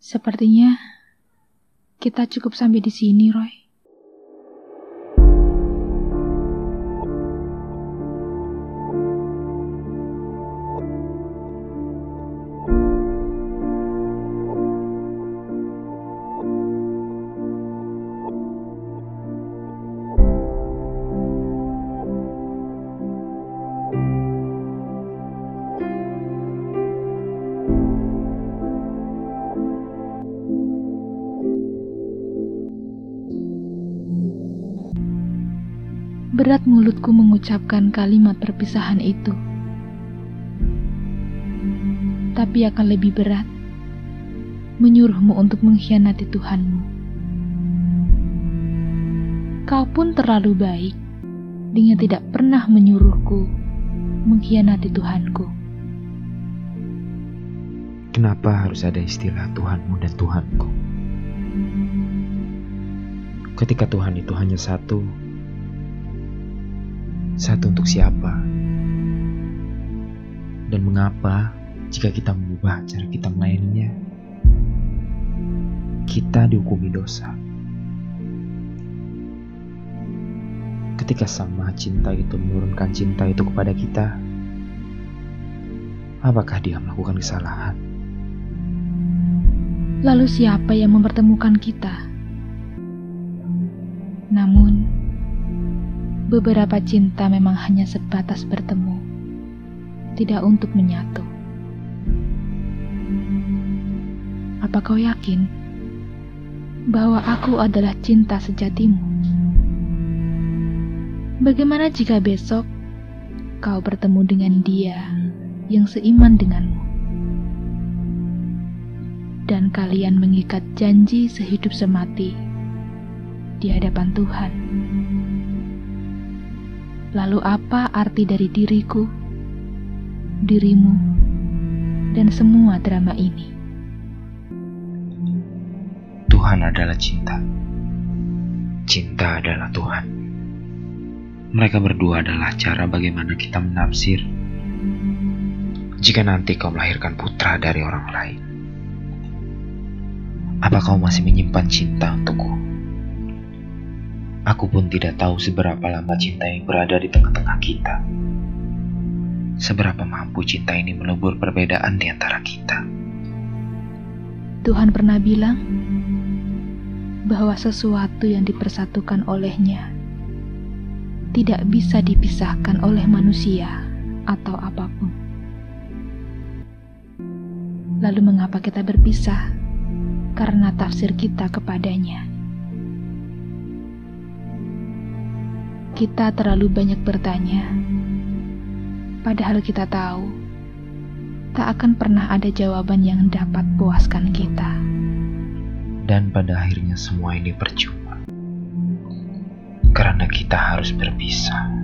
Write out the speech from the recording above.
Sepertinya kita cukup sampai di sini, Roy. Berat mulutku mengucapkan kalimat perpisahan itu. Tapi akan lebih berat menyuruhmu untuk mengkhianati Tuhanmu. Kau pun terlalu baik dengan tidak pernah menyuruhku mengkhianati Tuhanku. Kenapa harus ada istilah Tuhanmu dan Tuhanku? Ketika Tuhan itu hanya satu, satu untuk siapa? Dan mengapa jika kita mengubah cara kita melayaninya, kita dihukumi dosa? Ketika Sang Maha Cinta itu menurunkan cinta itu kepada kita, apakah dia melakukan kesalahan? Lalu siapa yang mempertemukan kita? Namun, Beberapa cinta memang hanya sebatas bertemu, tidak untuk menyatu. Apa kau yakin bahwa aku adalah cinta sejatimu? Bagaimana jika besok kau bertemu dengan dia yang seiman denganmu? Dan kalian mengikat janji sehidup semati di hadapan Tuhan. Lalu apa arti dari diriku, dirimu, dan semua drama ini? Tuhan adalah cinta. Cinta adalah Tuhan. Mereka berdua adalah cara bagaimana kita menafsir jika nanti kau melahirkan putra dari orang lain. Apa kau masih menyimpan cinta untukku? Aku pun tidak tahu seberapa lama cinta yang berada di tengah-tengah kita. Seberapa mampu cinta ini melebur perbedaan di antara kita. Tuhan pernah bilang bahwa sesuatu yang dipersatukan olehnya tidak bisa dipisahkan oleh manusia atau apa pun. Lalu mengapa kita berpisah? Karena tafsir kita kepadanya. Kita terlalu banyak bertanya, padahal kita tahu tak akan pernah ada jawaban yang dapat puaskan kita. Dan pada akhirnya semua ini percuma, karena kita harus berpisah.